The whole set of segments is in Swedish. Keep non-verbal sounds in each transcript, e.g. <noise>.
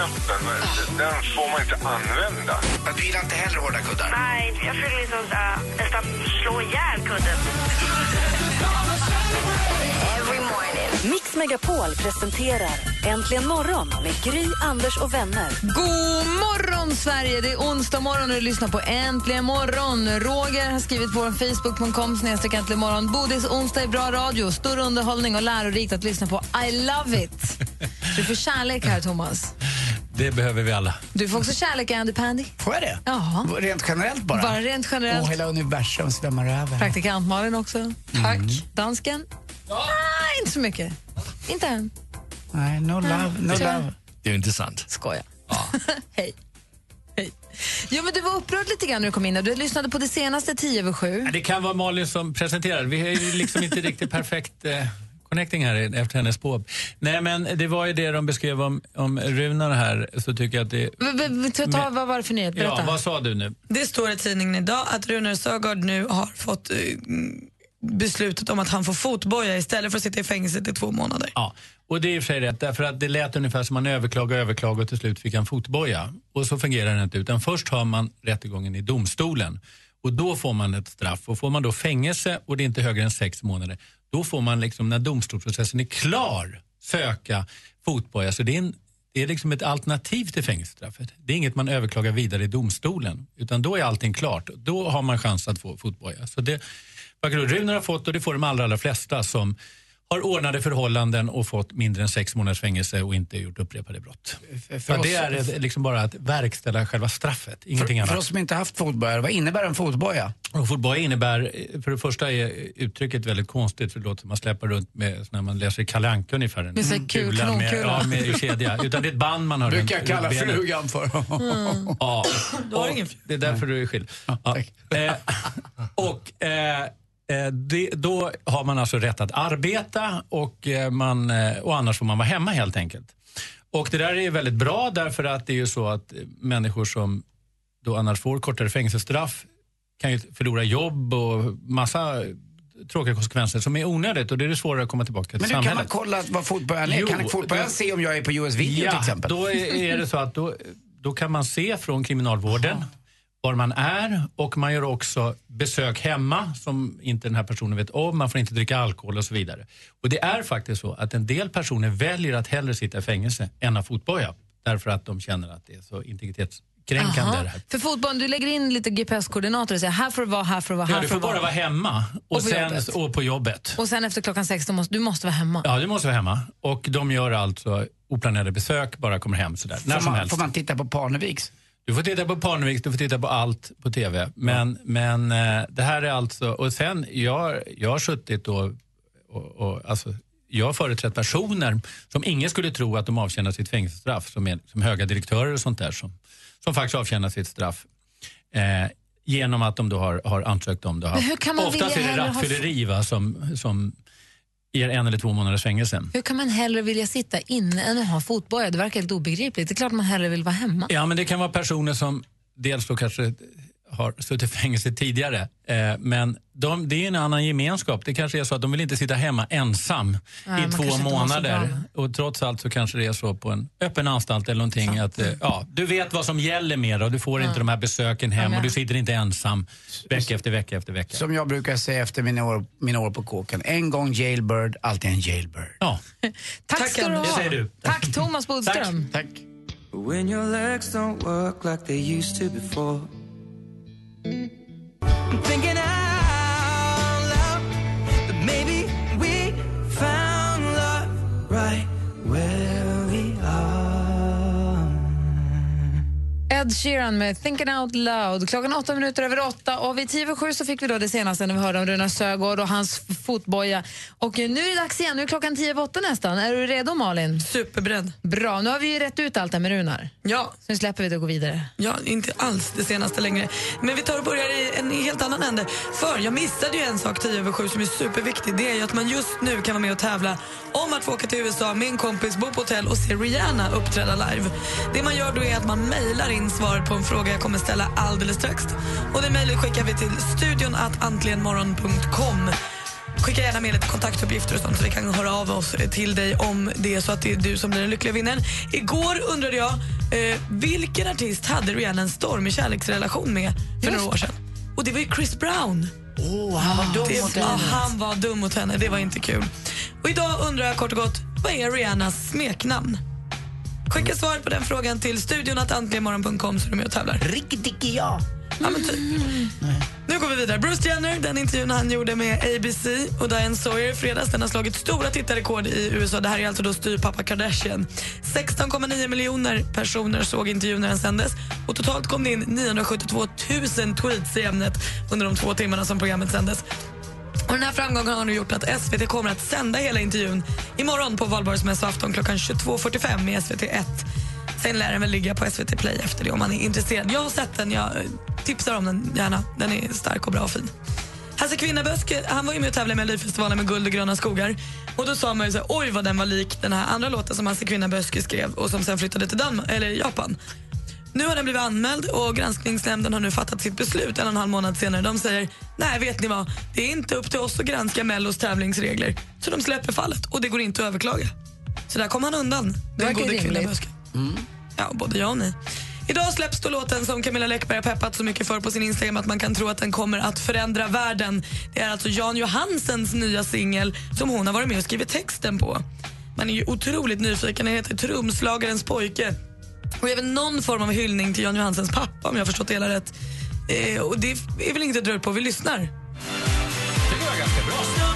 alla-knappen, den får man inte använda. Men du gillar inte heller hårda kuddar? Nej, jag vill liksom äh, nästan slå ihjäl kudden. Mix Megapol presenterar Äntligen morgon med Gry, Anders och vänner. God morgon, Sverige! Det är onsdag morgon och du lyssnar på Äntligen morgon. Roger har skrivit på facebook.com snedstreck äntligen morgon. Bodis onsdag är bra radio, stor underhållning och lärorikt att lyssna på. I love it! Du får kärlek här, Thomas. Det behöver vi alla. Du får också kärlek, Andy Pandy. Får jag det? Ja. Rent generellt bara? Bara rent generellt. Och hela universum svämmar över. Praktikant Malin också. Tack. Dansken? Nej, inte så mycket. Inte än. Nej, no love, no love. Det är ju inte sant. Skoja. <laughs> Hej. Hej. Jo, men du var upprörd lite grann när du kom in. och Du lyssnade på det senaste 10 över 7. Det kan vara Malin som presenterar. Vi har ju liksom inte riktigt perfekt eh, connecting här efter hennes påhopp. Nej, men det var ju det de beskrev om, om Runar här. Så tycker jag att det... V- Ta, ta, vad var det för nyhet? Berätta. Ja, vad sa du nu? Det står i tidningen idag att Runar Sögaard nu har fått eh, beslutet om att han får fotboja istället för att sitta i fängelse i två månader. Ja, och det är i och för sig rätt, därför att det lät ungefär som man överklagade och överklagade och till slut fick han fotboja. Och så fungerar det inte, utan först har man rättegången i domstolen och då får man ett straff. Och får man då fängelse och det är inte högre än sex månader, då får man liksom när domstolsprocessen är klar söka fotboja. Så det är, en, det är liksom ett alternativ till fängelsestraffet. Det är inget man överklagar vidare i domstolen, utan då är allting klart. Då har man chans att få fotboja. Så det, Runar har fått, och det får de allra, allra flesta som har ordnade förhållanden och fått mindre än sex månaders fängelse och inte gjort upprepade brott. För, För oss, det är ett- liksom bara att verkställa själva straffet, ingenting för, för annat. oss som inte haft fotboja, vad innebär en fotboja? Och fotboja innebär, för det första är uttrycket väldigt konstigt för det låter som man släpar runt med, när man läser Kalle Anka ungefär. En Med så här kul- kula med, ja, med kedja. Utan det är ett band man har Brukar jag kalla benet. frugan för. Ja. Du har ingen. Det är därför du är skild. Ja. tack. Eh, och eh, det, då har man alltså rätt att arbeta och, eh, man, eh, och annars får man vara hemma helt enkelt. Och det där är väldigt bra därför att det är ju så att eh, människor som då annars får kortare fängelsestraff kan ju förlora jobb och massa tråkiga konsekvenser som är onödigt och det är det svårare att komma tillbaka till Men du, kan samhället. man kolla vad fotbojan är? Jo, kan fotbojan då- se om jag är på US video till exempel? då är, det så att då, då kan man se från kriminalvården var man är och man gör också besök hemma som inte den här personen vet om. Man får inte dricka alkohol och så vidare. Och det är faktiskt så att en del personer väljer att hellre sitta i fängelse än att fotboja därför att de känner att det är så det här. För fotbollen, du lägger in lite GPS-koordinater och säger här får du vara, här får du vara, Ja, här du får får du bara vara. vara hemma och, Och på sen, jobbet. och på jobbet. Och sen efter klockan sex, måste, du måste vara hemma. Ja, du måste vara hemma. Och de gör alltså oplanerade besök, bara kommer hem sådär. När Får som man, helst. får man titta på Parneviks? Du får titta på Parneviks, du får titta på allt på TV. Men, men eh, det här är alltså, och sen, jag, jag har suttit och, och, och alltså, jag har företrätt personer som ingen skulle tro att de avtjänar sitt fängelsestraff, som, är, som höga direktörer och sånt där, som, som faktiskt avtjänar sitt straff. Eh, genom att de då har, har ansökt om det. Men hur kan man Oftast är det hellre ha- rattfylleri va, som, som ger en eller två månaders fängelse. Hur kan man hellre vilja sitta inne än att ha fotboja? Det verkar helt obegripligt. Det är klart man hellre vill vara hemma. Ja, men det kan vara personer som dels då kanske har suttit i fängelse tidigare. Eh, men de, det är en annan gemenskap. Det kanske är så att de vill inte sitta hemma ensam Nej, i två så månader. Och trots allt så kanske det är så på en öppen anstalt eller någonting att eh, ja, du vet vad som gäller med och du får inte de här besöken hem och du sitter inte ensam vecka efter vecka efter vecka. Som jag brukar säga efter mina år, mina år på kåken. En gång jailbird, alltid en jailbird. Ja, <laughs> Tack, Tack, ska du ha. Du. Tack Thomas Bodström. Tack. When right Ed Sheeran med Thinking Out Loud. Klockan åtta minuter över åtta och vid tio över sju så fick vi då det senaste när vi hörde om Runar Sögaard och hans fotboja. Och nu är det dags igen, nu är klockan tio över åtta nästan. Är du redo Malin? Superberedd. Bra, nu har vi ju rätt ut allt det med Runar. Ja. Så nu släpper vi det och går vidare. Ja, inte alls det senaste längre. Men vi tar och börjar i en helt annan ände. För jag missade ju en sak tio över sju som är superviktig. Det är ju att man just nu kan vara med och tävla om att få åka till USA med en kompis, bo på hotell och se Rihanna uppträda live. Det man gör då är att man mejlar in svaret på en fråga jag kommer ställa alldeles strax. Och det mejlet skickar vi till studion antligenmorgon.com. Skicka gärna med lite kontaktuppgifter och sånt så vi kan höra av oss till dig om det är så att det är du som blir den lyckliga vinnaren. Igår undrade jag eh, vilken artist hade Rihanna en stormig kärleksrelation med för några år sedan? Och det var ju Chris Brown. Oh, han var dum det, mot ja, henne. han var dum mot henne. Det var inte kul. Och idag undrar jag kort och gott, vad är Rihannas smeknamn? Skicka svar på den frågan till studion att antligenmorgon.com så är du med och tävlar. Riktigt ja. Ja, men typ. Nu går vi vidare. Bruce Jenner, den intervjun han gjorde med ABC och Diane Sawyer i fredags, den har slagit stora tittarrekord i USA. Det här är alltså då styrpappa Kardashian. 16,9 miljoner personer såg intervjun när den sändes och totalt kom det in 972 000 tweets i ämnet under de två timmarna som programmet sändes. Och den här framgången har nu gjort att SVT kommer att sända hela intervjun imorgon på valborgsmässoafton klockan 22.45 i SVT 1. Sen lär den väl ligga på SVT Play efter det om man är intresserad. Jag har sett den, jag eh, tipsar om den gärna. Den är stark och bra och fin. Hasse Kvinnaböske eh, han var ju med och tävlade i Melodifestivalen med Guld och gröna skogar. Och Då sa man ju så här, oj vad den var lik den här andra låten som Hasse Kvinnaböske skrev och som sen flyttade till Danmark, eller Japan. Nu har den blivit anmäld och granskningsnämnden har nu fattat sitt beslut en och en halv månad senare. De säger, nej vet ni vad, det är inte upp till oss att granska Mellos tävlingsregler. Så de släpper fallet och det går inte att överklaga. Så där kom han undan, den gode rimligt. Kvinnaböske. Ja, både jag och ni. Idag släpps då låten som Camilla Läckberg har peppat så mycket för på sin Instagram att man kan tro att den kommer att förändra världen. Det är alltså Jan Johansens nya singel som hon har varit med och skrivit texten på. Man är ju otroligt nyfiken. Den heter Trumslagarens pojke. Och även någon form av hyllning till Jan Johansens pappa om jag har förstått det hela rätt. Eh, och det är väl inget att dra på. Vi lyssnar. Det var ganska bra. Vad säger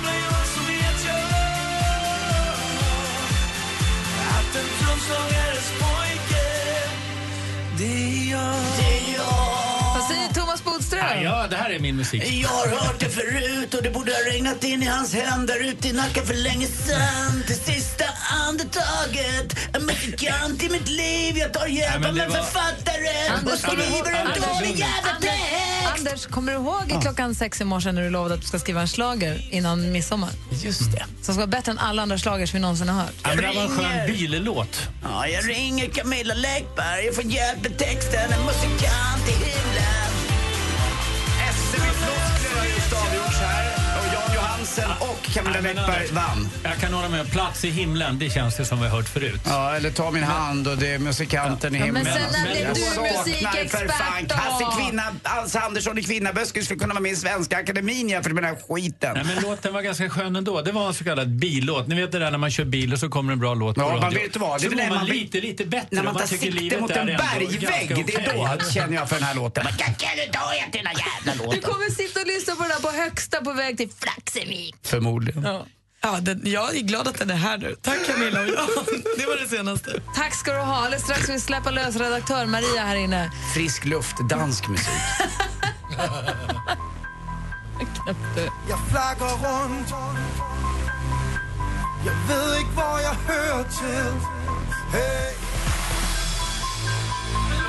Ja, det här är min musik. Jag har hört det förut och det borde ha regnat in i hans händer ute i Nacka för länge sen. Till sista andetaget. En musikant i mitt liv. Jag tar hjälp av en författare och kommer du ihåg- skriver en dålig jävla text. Anders, kommer du ihåg klockan sex i morse när du lovade att du ska skriva en slager innan midsommar? Just det. Som ska vara bättre än alla andra slagers vi någonsin har hört. Ja, det var en skön ringer. billåt. Ja, jag ringer Camilla Läckberg och får hjälp med texten. En musikant i himlen avgjorts här. Johansen och Camilla Nej, men Läckberg Anders, vann. Jag kan hålla med. Plats i himlen, det känns det som vi har hört förut. Ja, eller ta min hand och det är musikanten i Ja, men himlen. sen när blev Jag du saknar musikexpert då? Hasse Kvinna, Hans Andersson i Kvinnaböske skulle kunna vara med i Svenska Akademin jämfört med den här skiten. Nej, men låten var ganska skön ändå. Det var en så kallad billåt. Ni vet det där när man kör bil och så kommer en bra låt på Ja, man radio. vet vad, det är Så väl mår när man man- lite, lite bättre. När man tar tycker sikte livet mot är en ändå bergvägg, ganska det är då okej. känner jag för den här låten. Men Kan kan du ta er till den här jävla Du låten? kommer sitta och lyssna på den här på högsta på väg till Flaxevik. Förmodligen. Ja. Ja, den, jag är glad att den är här nu. Tack Camilla och jag. <laughs> Det var det senaste. Tack ska du ha. Alldeles strax ska vi släppa lös redaktör Maria här inne. Frisk luft, dansk musik. <laughs> Jag flaggar runt Jag vet inte var jag hör till hey.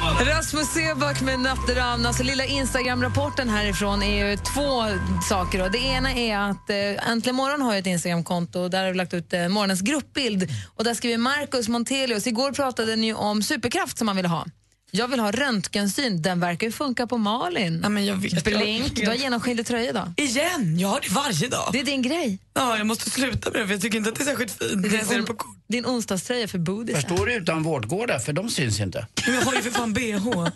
Rasmus Seback med Natteravn. Alltså lilla Instagram-rapporten härifrån är ju två saker. Då. Det ena är att eh, Äntligen morgon har ju ett Instagramkonto och där har vi lagt ut eh, morgonens gruppbild. Och där skriver Marcus Montelius, igår pratade ni om superkraft som man ville ha. Jag vill ha röntgensyn, den verkar ju funka på Malin. Ja, men jag vet, Blink, jag- du har genomskinlig tröja idag. Igen? Jag har det varje dag. Det är din grej. Ja, jag måste sluta med det för jag tycker inte att det är särskilt fint jag ser det på kort. Din onsdagströja för bodis. Förstår du utan vårdgårdar, för de syns inte. Men jag har ju för fan bh.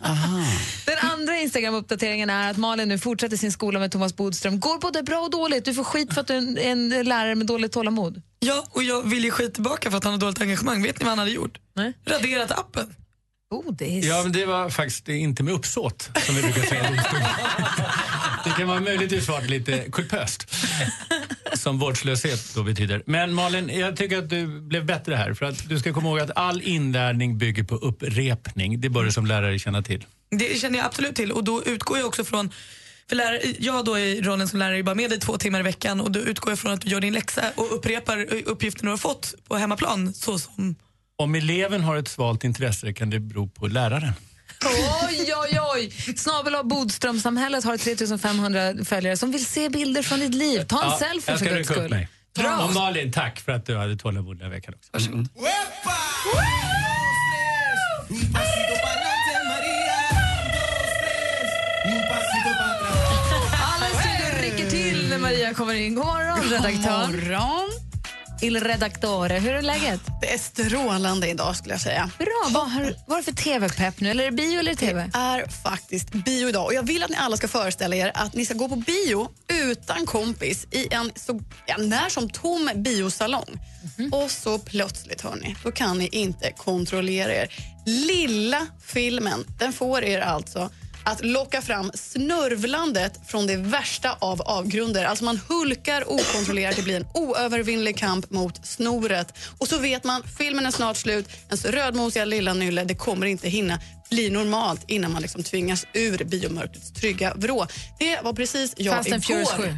Den andra Instagram-uppdateringen är att Malin nu fortsätter sin skola med Thomas Bodström. Går både bra och dåligt. Du får skit för att du är en, en lärare med dåligt tålamod. Ja, och jag vill ju skit tillbaka för att han har dåligt engagemang. Vet ni vad han hade gjort? Nej. Raderat appen. Är... Ja, men det var faktiskt inte med uppsåt, som vi brukar säga. <laughs> Det kan vara möjligtvis varit lite kulpöst. som vårdslöshet då betyder. Men Malin, jag tycker att du blev bättre här. För att du ska komma ihåg att all inlärning bygger på upprepning. Det bör du som lärare känna till. Det känner jag absolut till och då utgår jag också från för lärare, jag då i rollen som lärare är bara med dig två timmar i veckan och då utgår jag från att du gör din läxa och upprepar uppgiften du har fått på hemmaplan. Så som... Om eleven har ett svalt intresse kan det bero på läraren. Oj, oj, oj! Snabel av Bodströmsamhället har 3500 följare som vill se bilder från ditt liv. Ta en Ja, selfie jag för guds skull. mig. Bra. Och Malin, tack för att du hade tålamod den här veckan också. Varsågod. Alla studior rycker till när Maria kommer in. God morgon, redaktör. God morgon. Il redaktore. Hur är läget? Det är strålande idag skulle jag säga. Bra. Vad har vad är för tv-pepp nu? Eller är det bio eller tv? Det är faktiskt bio idag och jag vill att ni alla ska föreställa er att ni ska gå på bio utan kompis i en så ja, när som tom biosalong. Och så plötsligt, hörni, då kan ni inte kontrollera er. Lilla filmen, den får er alltså att locka fram snörvlandet från det värsta av avgrunder. Alltså man hulkar okontrollerat, det blir en oövervinnlig kamp mot snoret. Och så vet man, filmen är snart slut, ens rödmosiga lilla nylle, det kommer inte hinna bli normalt innan man liksom tvingas ur biomörkrets trygga vrå. Det var precis jag Fast igår. 7.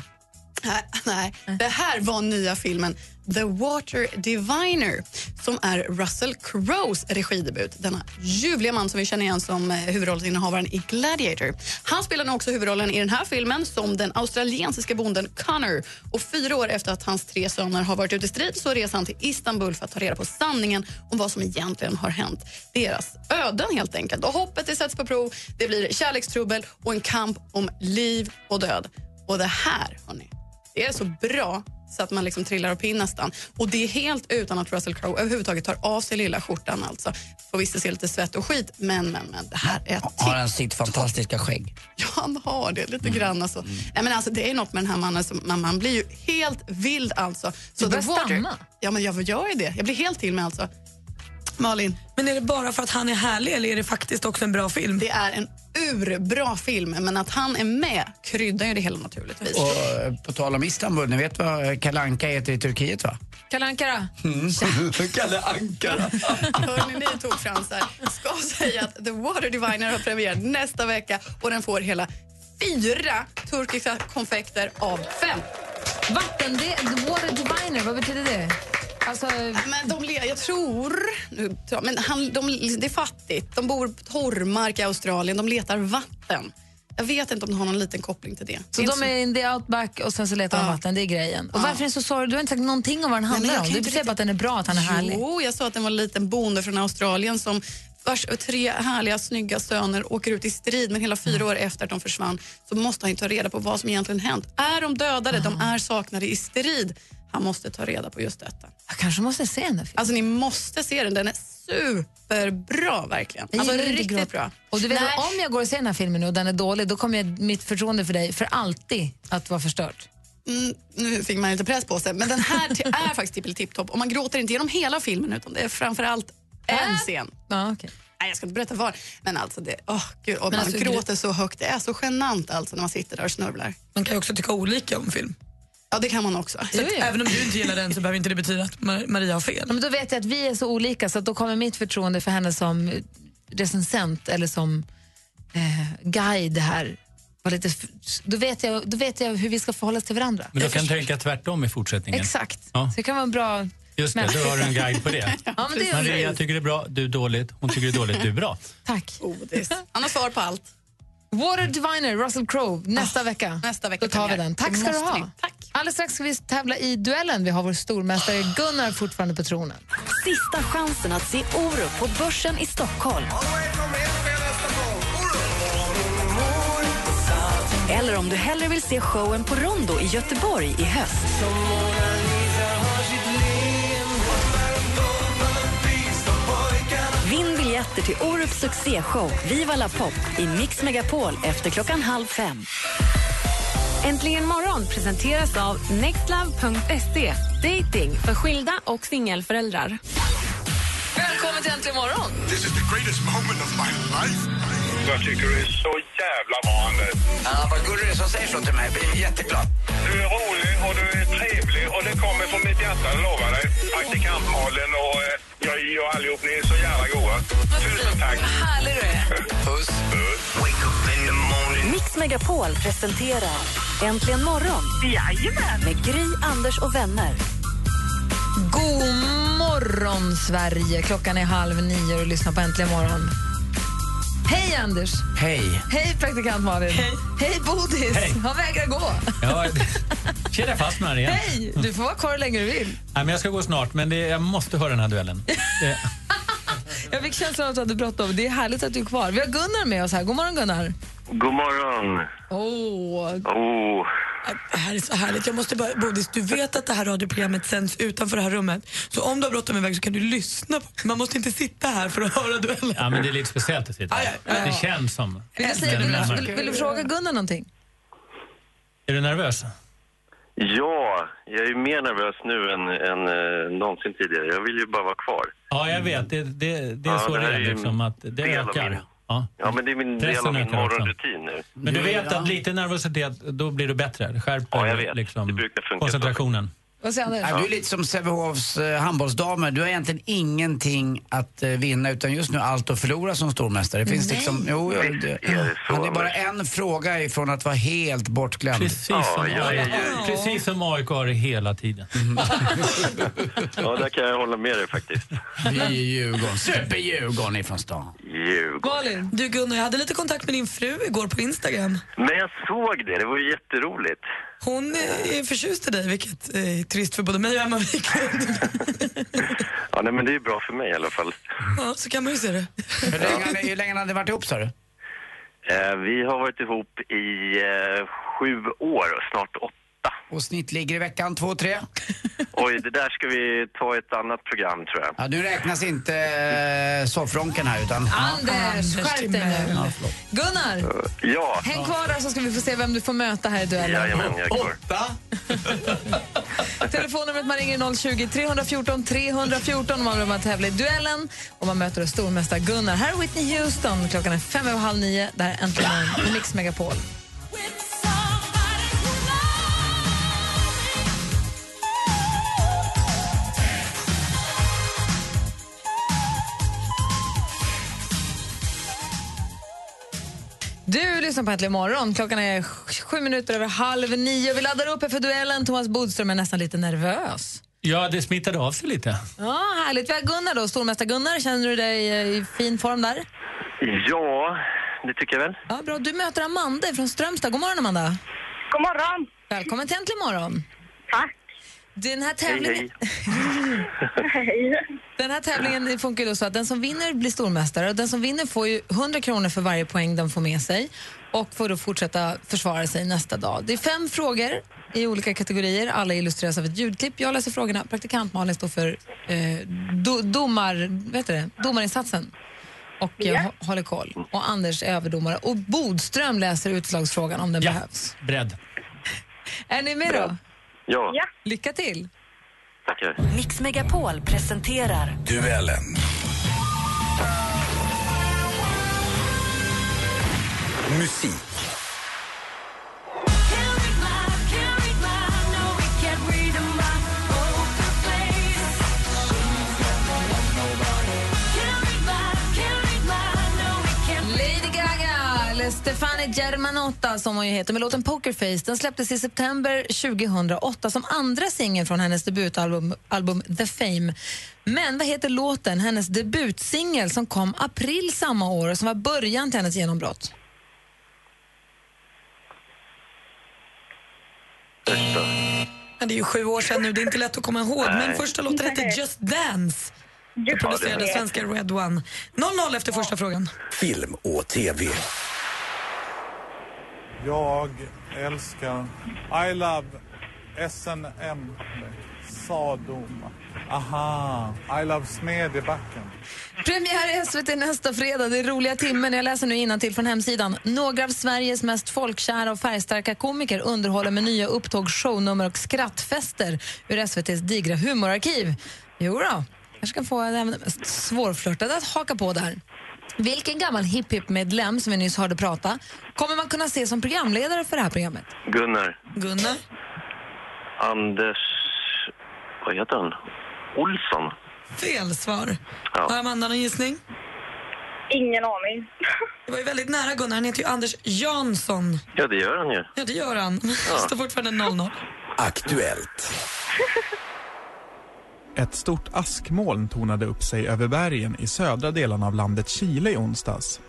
Nej, nej, det här var nya filmen The Water Diviner som är Russell Crowes regidebut. Denna ljuvliga man som vi känner igen som eh, huvudrollsinnehavaren i Gladiator. Han spelar nu också huvudrollen i den här filmen som den australiensiska bonden Connor. Och fyra år efter att hans tre söner har varit ute i strid så reser han till Istanbul för att ta reda på sanningen om vad som egentligen har hänt. Deras öden helt enkelt. Och hoppet det sätts på prov, det blir kärlekstrubbel och en kamp om liv och död. Och det här, hörni, det är så bra så att man liksom trillar av pinn nästan. Och det är helt utan att Russell Crowe överhuvudtaget tar av sig lilla skjortan. Alltså. Får visst se lite svett och skit, men, men, men det här är Har han sitt fantastiska skägg? Ja, han har det lite grann. Alltså. Nej, men alltså, det är något med den här mannen, som, man, man blir ju helt vild alltså. Du börjar stamma. Ja, men jag gör ju det. Jag blir helt till mig alltså. Malin? Men är det bara för att han är härlig eller är det faktiskt också en bra film? Det är en urbra film, men att han är med kryddar ju det hela naturligtvis. Och eh, på tal om Istanbul, ni vet vad Kalle Anka heter i Turkiet va? Anka då? <laughs> Kalle Ankara. <laughs> Hörni, ni tog fransar. Ska säga att The Water Diviner har premiär nästa vecka och den får hela fyra turkiska konfekter av fem. Vatten, det, the water diviner, vad betyder det? Alltså, Men de, jag tror... Nu, men han, de, det är fattigt. De bor på torrmark i Australien. De letar vatten. Jag vet inte om de har någon liten koppling till det. så Det är de är in the outback och sen så letar de Ja. vatten, det är grejen. Och Ja. varför är det så sorgligt? Du har inte sagt någonting om vad den Nej, handlar jag om. Du säger bara att den är bra, att han är härlig. Jo, jag sa att det var en liten bonde från Australien som vars tre härliga, snygga söner åker ut i strid men hela fyra Mm. år efter att de försvann så måste han ju ta reda på vad som egentligen hänt. Är de dödade? De är saknade i strid. Han måste ta reda på just detta. Jag kanske måste se den där filmen. Alltså ni måste se den, den är superbra verkligen. Jag Alltså riktigt gråt. bra. Och du vet, Nej. om jag går och ser den här filmen nu och den är dålig, då kommer jag, mitt förtroende för dig för alltid att vara förstört. Mm, nu fick man lite press på sig, men den här är <laughs> faktiskt tippelipp-topp. Och man gråter inte genom hela filmen utan det är framförallt en scen. Ja, okay. Nej, jag ska inte berätta var. Men alltså, det, åh, gud, och Men man alltså, gråter så högt. Det är så genant alltså när man sitter där och snörvlar. Man kan ju också tycka olika om film. Ja, det kan man också. Så att även om du inte gillar den så behöver inte det betyda att Mar- Maria har fel. Men då vet jag att vi är så olika så att då kommer mitt förtroende för henne som recensent eller som eh, guide här vara lite, då, vet jag, då vet jag hur vi ska förhålla oss till varandra. Men du kan tänka tvärtom i fortsättningen. Exakt. Ja. Så det kan vara en bra... Just det, då har du en guide på det. <laughs> Ja, men det är Maria tycker det är bra, du är dåligt. Hon tycker det är dåligt, du är bra. Tack. Godis. Han har svar på allt. Water Diviner, Russell Crowe, nästa vecka. Ah, Nästa vecka Då tar vi den. Tack ska du ha. ni. Tack. Alldeles strax ska vi tävla i duellen. Vi har vår stormästare Gunnar fortfarande på tronen. Sista chansen att se Orup på Börsen i Stockholm. Eller om du hellre vill se showen på Rondo i Göteborg i höst. Biljetter till Orups succéshow Viva la pop i Mix Megapol efter klockan halv fem. Äntligen morgon presenteras av nextlove.se. Dating för skilda och singelföräldrar. Välkommen välkommen till Äntligen morgon. This is the greatest moment of my life. Jag tycker du är så jävla bra, Anders. Ja, vad gullig du är som säger så till mig. Jag blir jätteglad. Du är rolig och du är trevlig och det kommer från mitt hjärta, jag lovar dig. Praktikant Malin och eh, jag och allihop, ni är så jävla goa. Tusen tack. Härlig du är. Puss. Puss. Mix Megapol presenterar Äntligen morgon Jajamän. med Gry, Anders och vänner. God morgon, Sverige. Klockan är halv nio och du lyssnar på Äntligen morgon. Hej, Anders. Hej. Hej, praktikant Malin. Hej, Hej Bodis. Hej. Han vägrar gå. Ja, kedja fast med igen. Hej! Du får vara kvar hur länge du vill. Nej, men jag ska gå snart, men det, jag måste höra den här duellen. Det, <laughs> Jag fick känslan av att du hade bråttom. Det är härligt att du är kvar. Vi har Gunnar med oss här. God morgon, Gunnar. God morgon. Åh, Oh. Det här är så härligt. Jag måste bara, Bodis, du vet att det här radioprogrammet sänds utanför det här rummet. Så om du har bråttom iväg så kan du lyssna. På. Man måste inte sitta här för att höra duellen. ja, men det är lite speciellt att sitta här. Det känns som... Vill du, säga, vill, du, vill, vill du fråga Gunnar någonting? Är du nervös? Ja, jag är mer nervös nu än, än eh, någonsin tidigare. Jag vill ju bara vara kvar. Ja, jag vet. Det, det, det är Ja, så det är. Liksom, att det ökar. Ja. Ja, men det är min del Pressen av min morgonrutin nu. Men du vet att lite nervositet, då blir du bättre. Skärper Ja, jag vet. Liksom, Det brukar funka så. koncentrationen. Vad säger Anders? Ja, du är lite som Sävehofs eh, handbollsdamer. Du har egentligen ingenting att eh, vinna utan just nu allt att förlora som stormästare. Det finns Nej. liksom, jo, det, Är det så, han är bara en fråga ifrån att vara helt bortglömd. Precis, Ja, som, jag är ju- precis som AIK har det hela tiden. <laughs> Ja, där kan jag hålla med dig faktiskt. Vi är Djurgården. Super-Djurgården ifrån stan. Djurgården. Malin? Du Gunnar, jag hade lite kontakt med din fru igår på Instagram. Men jag såg det, det var ju jätteroligt. Hon är förtjust i dig, vilket är trist för både mig och Emma Wiklund. <laughs> Ja, nej, men det är bra för mig i alla fall. ja, så kan man ju se det. Hur länge, har ni- hur länge har ni varit ihop sa du? Eh, vi har varit ihop i eh, sju år, snart åtta. Och snitt ligger i veckan två, tre? <laughs> Oj, det där ska vi ta i ett annat program tror jag. Ja, nu räknas inte eh, soffronken här utan... Anders, skärp dig nu. Ja. Gunnar, Ja, häng kvar där så ska vi få se vem du får möta här i duellen. jajamän, jag är kvar. <laughs> Telefonnumret man ringer är 020 314 314 om man vill vara tävla i duellen. Och man möter stormästare Gunnar. Här är Whitney Houston. Klockan är fem över halv nio. Det här är Äntligen på <laughs> Mix Megapol. Du lyssnar på Äntligen morgon. Klockan är sju minuter över halv nio. Vi laddar upp för duellen. Thomas Bodström är nästan lite nervös. Ja, det smittade av sig lite. Ja, härligt. Vi har Gunnar då, stormästare Gunnar. Känner du dig eh, i fin form där? Ja, det tycker jag väl. Ja, bra. Du möter Amanda från Strömstad. God morgon, Amanda. God morgon. Välkommen till Äntligen morgon. Tack. Den här tävlingen, <laughs> Hej. den här tävlingen funkar ju då så att den som vinner blir stormästare och den som vinner får ju 100 kronor för varje poäng den får med sig och får då fortsätta försvara sig nästa dag. Det är fem frågor i olika kategorier. Alla illustreras av ett ljudklipp. Jag läser frågorna. Praktikant Malin står för eh, do, domar, vad heter det? domarinsatsen och eh, hå- håller koll. Och Anders är överdomare. Och Bodström läser utslagsfrågan om den Ja, behövs. bredd. Är ni med då? Ja, Ja. Lycka till! tackar. Mix Megapol presenterar Duellen. Musik. Germanotta som hon ju heter, med låten Pokerface. Den släpptes i september 2008 som andra singel från hennes debutalbum album The Fame. Men vad heter låten, hennes debutsingel som kom april samma år och som var början till hennes genombrott? Ja, det är ju sju år sedan nu, det är inte lätt att komma ihåg. Men Nej. första låten hette. Just Dance. Just producerade svenska Red One. 0-0 efter första frågan. Film och TV. Jag älskar I love SNM Sadom. Aha, I love Smedjebacken. Premiär i SVT nästa fredag. Det är roliga timmen. Jag läser nu till från hemsidan. Några av Sveriges mest folkkära och färgstarka komiker underhåller med nya upptåg, shownummer och skrattfester ur SVTs digra humorarkiv. Jo då. kanske kan få den mest svårflörtade att haka på där. Vilken gammal hipp-hipp-medlem som vi nyss hörde prata kommer man kunna se som programledare för det här programmet? Gunnar. Gunnar? Anders... Vad heter han? Olsson. Fel svar. Ja. Har Amanda någon gissning? Ingen aning. <laughs> Det var ju väldigt nära Gunnar. Han heter ju Anders Jansson. Ja, det gör han ju. Ja, det gör han. Ja. <laughs> Står fortfarande 0-0. Aktuellt. <laughs> Ett stort askmoln tornade upp sig över bergen i södra delarna av landet Chile i onsdags.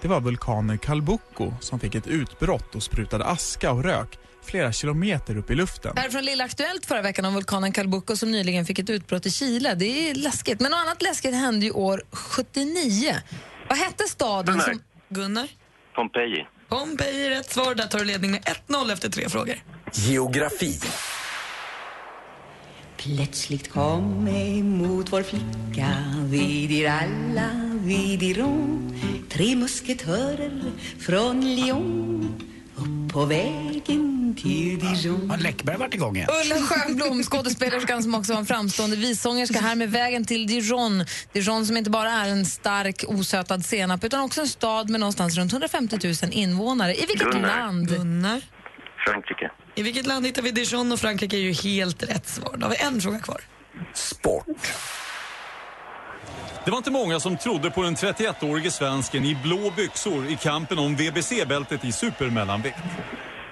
Det var vulkanen Calbuco som fick ett utbrott och sprutade aska och rök flera kilometer upp i luften. Här är från Lilla Aktuellt förra veckan om vulkanen Calbuco som nyligen fick ett utbrott i Chile. Det är läskigt. Men något annat läskigt hände ju år 79. Vad hette staden Gunnar. som... Gunnar? Pompeji. Pompeji är rätt svar. Där tar du ledning med 1-0 efter tre frågor. Geografi. Plötsligt kom emot vår flicka Vi dir alla, vi diront Tre musketörer från Lyon Upp på vägen till Dijon Har Läckberg varit igång igen? Ulla Schönblom, skådespelerskan som också var en framstående vissångerska här med vägen till Dijon. Dijon som inte bara är en stark osötad senap utan också en stad med någonstans runt 150 000 invånare. I vilket Gunnar. land? Gunnar? Frankrike. I vilket land hittar vi Dijon och Frankrike är ju helt rätt svar. Då har vi en fråga kvar. Det var inte många som trodde på den 31-årige svensken i blå byxor i kampen om VBC-bältet i supermellanvikt.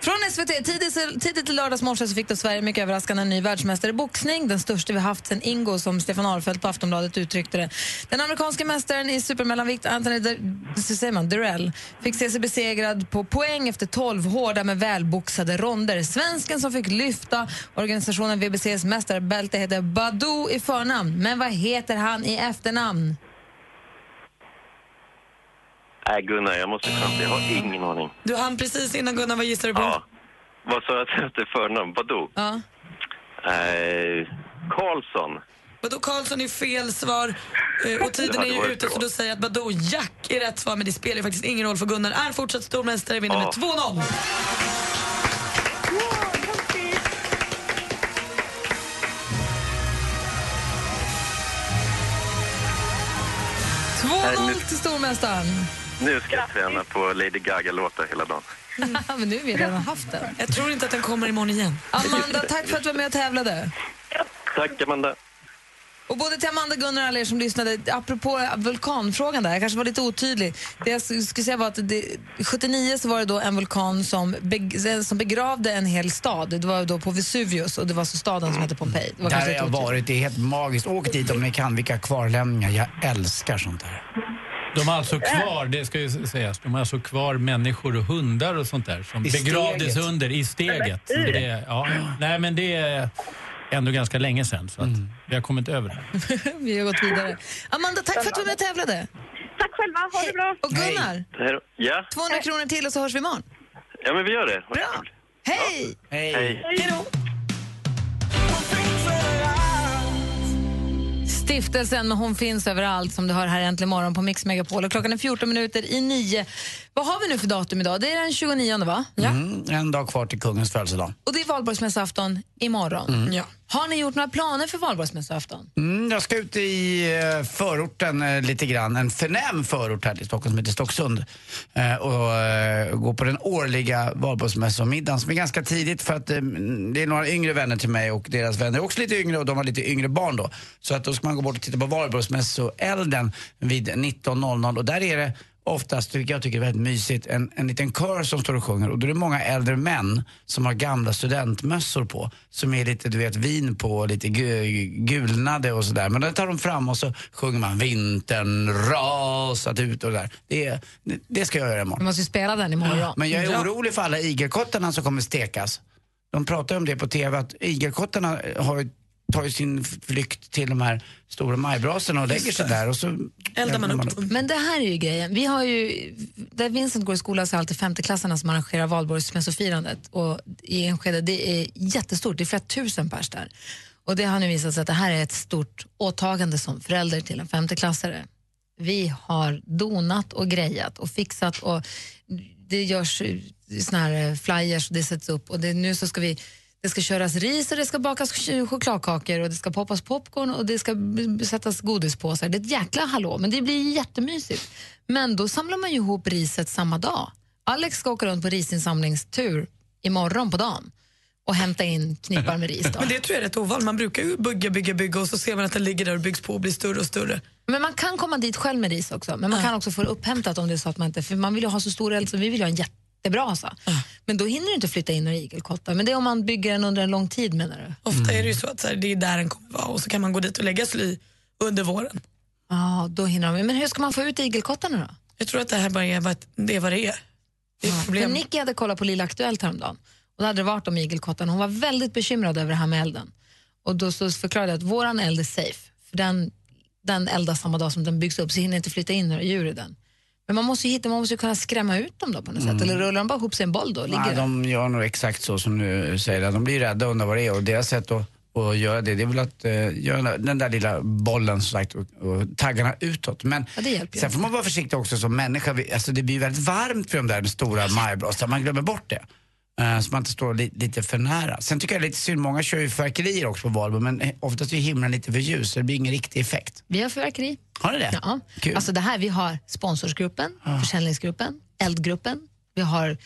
Från SVT, tidigt, tidigt i lördags morse så fick då Sverige mycket överraskande en ny världsmästare i boxning. Den största vi haft sen Ingo, som Stefan Ahlfeldt på Aftonbladet uttryckte det. Den amerikanske mästaren i supermellanvikt, Anthony Dur- så säger man, Durrell, fick se sig besegrad på poäng efter 12 hårda men välboxade ronder. Svensken som fick lyfta organisationen VBCs mästarbälte heter Badou i förnamn. Men vad heter han i efternamn? Nej, Gunnar, jag måste chansa. Jag har ingen aning. Du hann precis innan Gunnar, vad gissar du på? Ja. Vad sa jag efter förnamn? Vadå? Ja. Eh, Karlsson. Badou Karlsson är fel svar eh, och tiden är ju ute bra. så då säger jag att Badou Jack är rätt svar men det spelar ju faktiskt ingen roll för Gunnar är fortsatt stormästare, vinner med 2-0. Nej, 2-0 nu- till stormästaren. Nu ska jag träna på Lady Gaga-låtar hela dagen. <laughs> men nu har vi redan haft den. Jag tror inte att den kommer imorgon igen. Amanda, tack för att du var med och tävlade. Tack, Amanda. Och både till Amanda, Gunnar och alla er som lyssnade, apropå vulkanfrågan där, jag kanske var lite otydlig. Det jag skulle säga var att det, 79 så var det då en vulkan som, beg, som begravde en hel stad. Det var då på Vesuvius och det var så staden som hette Pompeji. Det var Där har jag varit, det är helt magiskt. Åk dit om ni kan, vilka kvarlämningar. Jag älskar sånt där. De har alltså kvar, det ska ju sägas, de har alltså kvar människor och hundar och sånt där som I begravdes steget. under i steget. Men! Det, ja, nej men det är ändå ganska länge sedan så att Mm. vi har kommit över det. <laughs> Vi har gått vidare. Amanda, tack för att du var med och tävlade. Tack själva, ha det bra. Och Gunnar, Hej. Ja? 200 kronor till och så hörs vi imorgon. ja, men vi gör det. Bra. Hej! Hej. Hej. Stiftelsen, men hon finns överallt som du hör här äntligen morgon på Mix Megapol. Och klockan är 14 minuter i nio. Vad har vi nu för datum idag? Det är den 29 va? Ja. Mm, en dag kvar till kungens födelsedag. Och det är valborgsmässoafton imorgon. Mm. Ja. Har ni gjort några planer för valborgsmässoafton? Mm, jag ska ut i eh, förorten eh, lite grann, en förnäm förort här till Stockholm som heter Stocksund. Eh, och gå på den årliga valborgsmässomiddagen som är ganska tidigt för att det är några yngre vänner till mig och deras vänner är också lite yngre och de har lite yngre barn då. Så att då ska man gå bort och titta på valborgsmässoelden vid 19.00 och där är det oftast, vilket jag tycker är väldigt mysigt, en, en liten kör som står och sjunger och då är det många äldre män som har gamla studentmössor på som är lite, du vet, vin på lite gu- gulnade och sådär. Men då tar de fram och så sjunger man vintern rasat ut och det där. Det, det, det ska jag göra imorgon. måste ju spela den imorgon. Men jag är Ja. orolig för alla igelkottarna som kommer stekas. De pratar om det på TV att igelkottarna har ju tar ju sin flykt till de här stora majbrasorna och lägger sig där och så Eldar man upp dem. Men det här är ju grejen. Vi har ju, där Vincent går i skolan så är det alltid femteklassarna som arrangerar valborgsmässofirandet. Och i Enskede, det är jättestort, det är flera tusen pers där. Och det har nu visat sig att det här är ett stort åtagande som förälder till en femteklassare. Vi har donat och grejat och fixat och det görs såna här flyers och det sätts upp och det, nu så ska vi Det ska köras ris och det ska bakas ch- chokladkakor och det ska poppas popcorn och det ska b- sättas godispåsar. Det är ett jäkla hallå, men det blir jättemysigt. Men då samlar man ju ihop riset samma dag. Alex ska åka runt på risinsamlingstur imorgon på dagen och hämta in knippar med ris. Då. <laughs> Men det tror jag är rätt ovanligt. Man brukar ju bygga, bygga, bygga och så ser man att den ligger där och byggs på och blir större och större. Men man kan komma dit själv med ris också. Men man kan också få det upphämtat om det är så att man inte... För man vill ju ha så stor eld så vi vill ha en jättebrasa. Men då hinner du inte flytta in några igelkottar. Men det är om man bygger den under en lång tid menar du? Ofta är det ju så att så här, det är där den kommer vara och så kan man gå dit och lägga sly under våren. Ja, då hinner de. Men hur ska man få ut igelkottarna då? Jag tror att det här bara är vad det är. Vad det är. Det är problem. Nicky hade kollat på Lilla Aktuellt häromdagen och då hade det varit om igelkottarna. Hon var väldigt bekymrad över det här med elden. Och då så förklarade jag att våran eld är safe. För den, den eldas samma dag som den byggs upp så hinner inte flytta in några djur i den. Men man måste hitta, man måste kunna skrämma ut dem då på något sätt. Eller rullar de bara ihop sig en boll då? och Ligger Nej, de gör nog exakt så som du säger. De blir rädda och undrar vad det är och deras sätt att, att göra det, det är väl att uh, göra den där, lilla bollen som sagt och, och taggarna utåt. Men Ja, sen får man vara försiktig också som människa. Vi- Alltså, det blir väldigt varmt för de där stora majblåsarna, man glömmer bort det. Eh, så man inte står li, lite för nära. Sen tycker jag det är lite synd, många kör ju fyrverkerier också på valborg men eh, oftast är himlen lite för ljus så det blir ingen riktig effekt. Vi har fyrverkeri. Har ni det? Ja. Kul. Alltså det här, vi har sponsorsgruppen, försäljningsgruppen, eldgruppen, vi har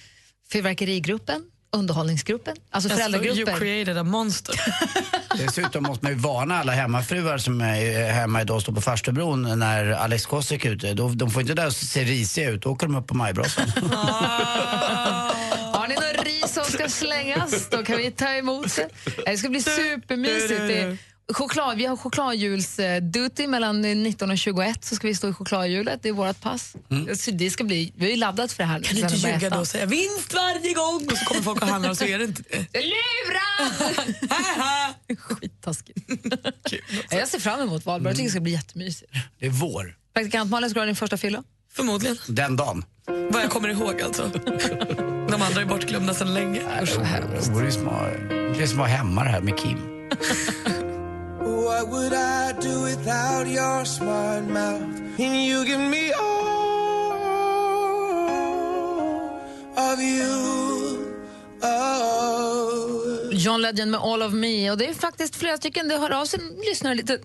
fyrverkerigruppen, underhållningsgruppen, alltså Alltså, föräldragrupper. you created a monster. <laughs> Dessutom måste man ju varna alla hemmafruar som är hemma idag och står på farstubron när Alex Kosek är ute. De får inte där se risiga ut, då åker de upp på majbrasan. <laughs> <laughs> Har ni någon ris som ska slängas, då kan vi ta emot det. Det ska bli supermysigt. Det choklad, vi har chokladhjulsduty mellan 19 och 21, så ska vi stå i chokladhjulet. Det är vårt pass. Så det ska bli, vi har ju laddat för det här. Kan du inte ljuga då och säga vinst varje gång och så kommer folk och handlar och så är det inte det. <laughs> Lura! <laughs> Skittaskigt. <laughs> Jag ser fram emot valborg. Jag tycker det ska bli jättemysigt. Det är vår. Praktikant Malin, ska du ha din första fylla? Förmodligen. Den dagen. Vad jag kommer ihåg alltså. De andra är bortglömda sedan länge. Usch, vad hemskt. Det som att- det är det här med Kim. What would I do without your smart mouth? And you give me all of you. Oh. John Legend med All of Me. Och det är faktiskt flera stycken, det hör av sig lyssnare lite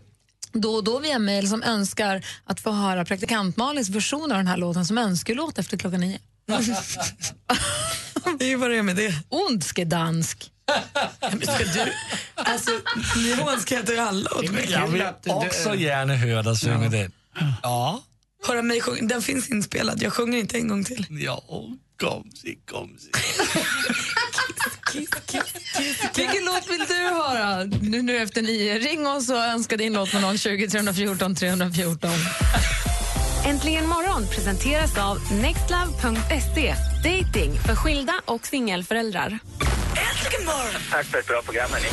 då och då via mejl som önskar att få höra praktikant Malins version av den här låten som önskelåt efter klockan nio. <laughs> Det är ju vad det är med det. Ondskedansk. Du, alltså, ni hånskrattar ju alla åt mig. Jag vill också gärna höra dig sjunga den. Ja. Höra mig sjunga, den finns inspelad, jag sjunger inte en gång till. Ja, komsi, komsi. Vilken låt vill du höra nu, nu efter nio? Ring oss och önska din låt med 020 314 314. Äntligen morgon presenteras av nextlove.se. Dating för skilda och singelföräldrar. Äntligen morgon! Tack för ett bra program, hörni.